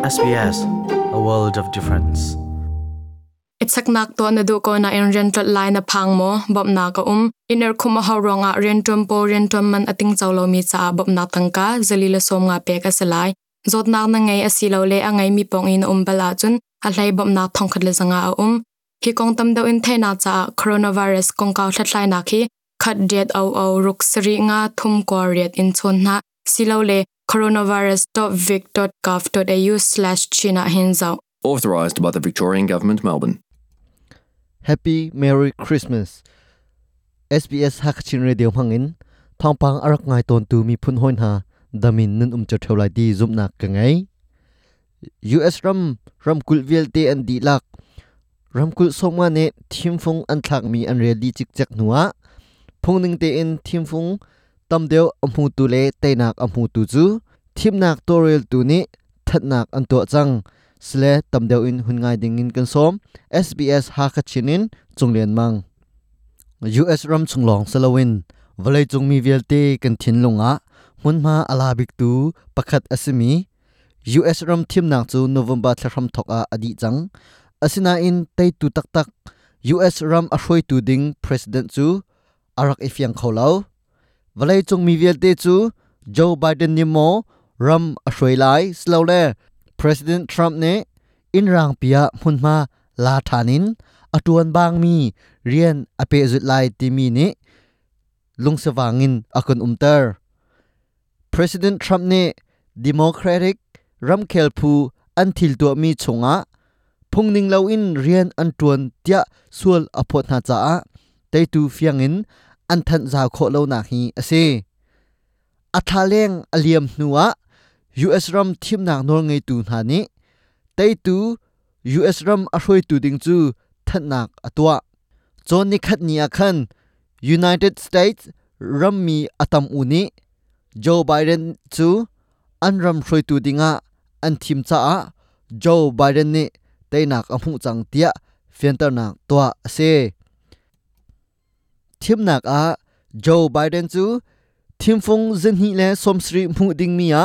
SBS a world of difference. Itsak nak to na du ko na in rental line na phang mo bob na ka um. Iner khuma ha ronga rentum po rentum man ating chawlo mi cha bob na tangka zalila som nga pe ka salai zot na na ngai asilo le angai mi pong in um bala chun a hlai bob na thong khat le zanga a um. Hi kong tam do in the na cha coronavirus kong ka thlatlai na khi khat diet au au ruk sri nga thum ko riat in chon na silo le coronavirus.vic.gov.au/china hinzau authorised by the Victorian Government, Melbourne. Happy Merry Christmas. SBS Hakachin Radio hangin thongpang arak ngai ton tu mi phun hoin ha damin nun um chathau lai di zum nak ka ngai. US ram ram kul vel te an di lak. Ram kul songma ne thim phung an thak mi an re di chik chak nuwa phung ning te in thim phung tam deu amhu tu le te nak amhu tu chu thim nak torel tu ni that nak an to chang, sle tam deu in hun ngai ding in kan som SBS ha kha chinin chunglen mang. US ram chunglong salawin valai chung mi velte kan thin lunga ah, mun ma alabik tu, pakhat asimi US ram thim nak chu November thram thok a adi chang, asina in tei tu tak tak US ram a hroi tu ding president chu, arak ifyang kholau valai chung mi velte chu, Joe Biden ni mo รัมอชวยไลสโลเล President Trump เนอินรังเปียมุนมาลาทานินอตวนบางมีเรียนอเปจุดไลติมีเนลุงสว่างินอคุนอุมเตอร์ President Trump เน Democratic รัมเคลพูอันทิลตัวมีชงะพงนิงเลาอินเรียนอันตวนเตียสวลอพอนาจาเตตูฟียงอินอันทันจาโคเลานาฮีอเซอัทาเลงอเลียมนัว US ram thim nak nor ngei tu na ni tei tu US ram a hroi tu ding chu that nak atwa chon ni khat ni akhan United States ram mi atam uni Joe Biden chu an ram hroi tu dinga an thim cha a Joe Biden ni tei nak amu chang tia fiantar nak twa ase thim nak a Joe Biden chu thim phung zin hi le somsri mu ding mi a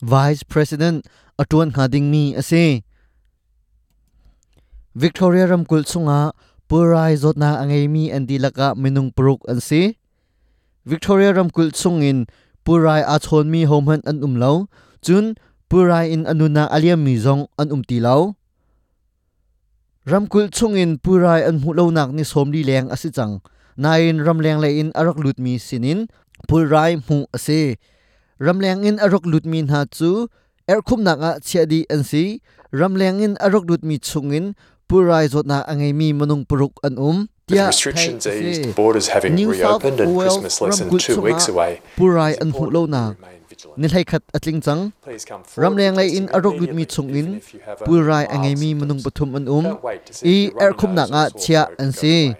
vice president atuan khading mi ase. Victoria ramkul chunga purai zotna angai mi andi laka minung pruk ansi victoria ramkul chungin purai a chon mi homhan an umlo chun purai in anuna aliam mi zong an umti lo ramkul chungin purai an mu nak ni somli leng asi chang. Nain ramleng le in arak lut mi sinin, purai mu ase ramleng in arok lut mi na chu erkhum nak a chiadi an si ramleng in arok lut mi chungin purai zot na angai mi manung puruk an um. With restrictions eased, borders having New reopened and Christmas less than two weeks away, purai an hu lo na. atling lai in arok lut mi have a purai angai mi manung pathum an um. i or sore chia an si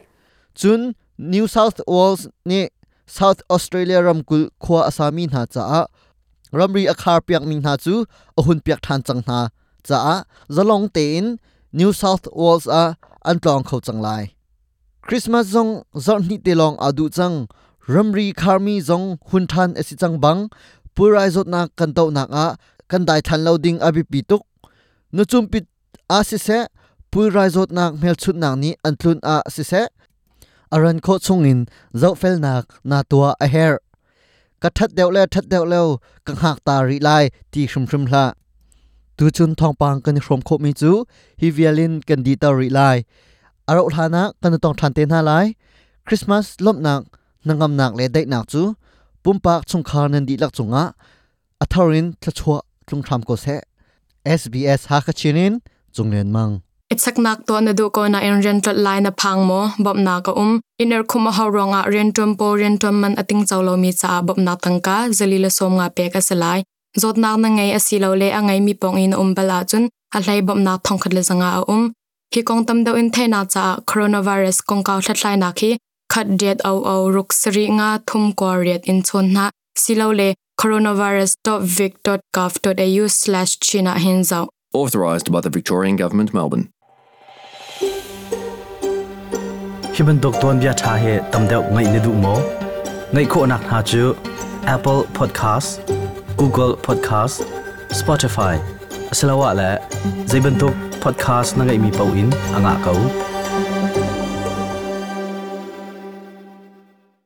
chun New South Wales ni South Australia ramkul khwa asami na cha a ramri akhar piak mi na chu ahun piak than chang na cha a zalong te in New South Wales a an tlong khau chang lai Christmas zong zon ni te long adu chang ramri kharmi zong hun than esi chang bang purai zot na kan to nak a kan dai than loading abi pi tuk nu chum pit a si se purai zot nak mel chut nak ni an tlun a si se aran kho chungin zo fel nak na tua a her ka that deuh le that deuh lo ka hak ta ri lai ti shrum shrum hla tu chun thong pang kan shrom kho mi chu hi vialin kan di ta ri lai aro thana kan tong than te na lai christmas lom nak nangam nak le dai nak chu pumpak chung kha nan di lak chunga athorin thachwa tlung tham ko se sbs ha kha chinin chunglen mang Itsak nak to na du ko na in rental line na phang mo bob na ka um. Iner khuma ha ronga ah rentum po rentum man ating chawlo mi cha bob na tangka zalila som nga pe ka salai zot na na ngai asilo le angai mi pong in um bala chun a hlai bob na thong khat le zanga a um. Hi kong tam do in the na cha coronavirus kong ka thlai na khi khat det au au ruk sri nga thum ko riat in chon na. Silo le coronavirus.vic.gov.au/china hinzau Authorised by the Victorian Government, Melbourne. Hiban doctor bia tha he tamdeu ngai ne du mo. Ngai kho nak ha chu Apple Podcast, Google Podcast, Spotify. Asalawa la zaiban tok podcast na ngai mi pau in anga kau.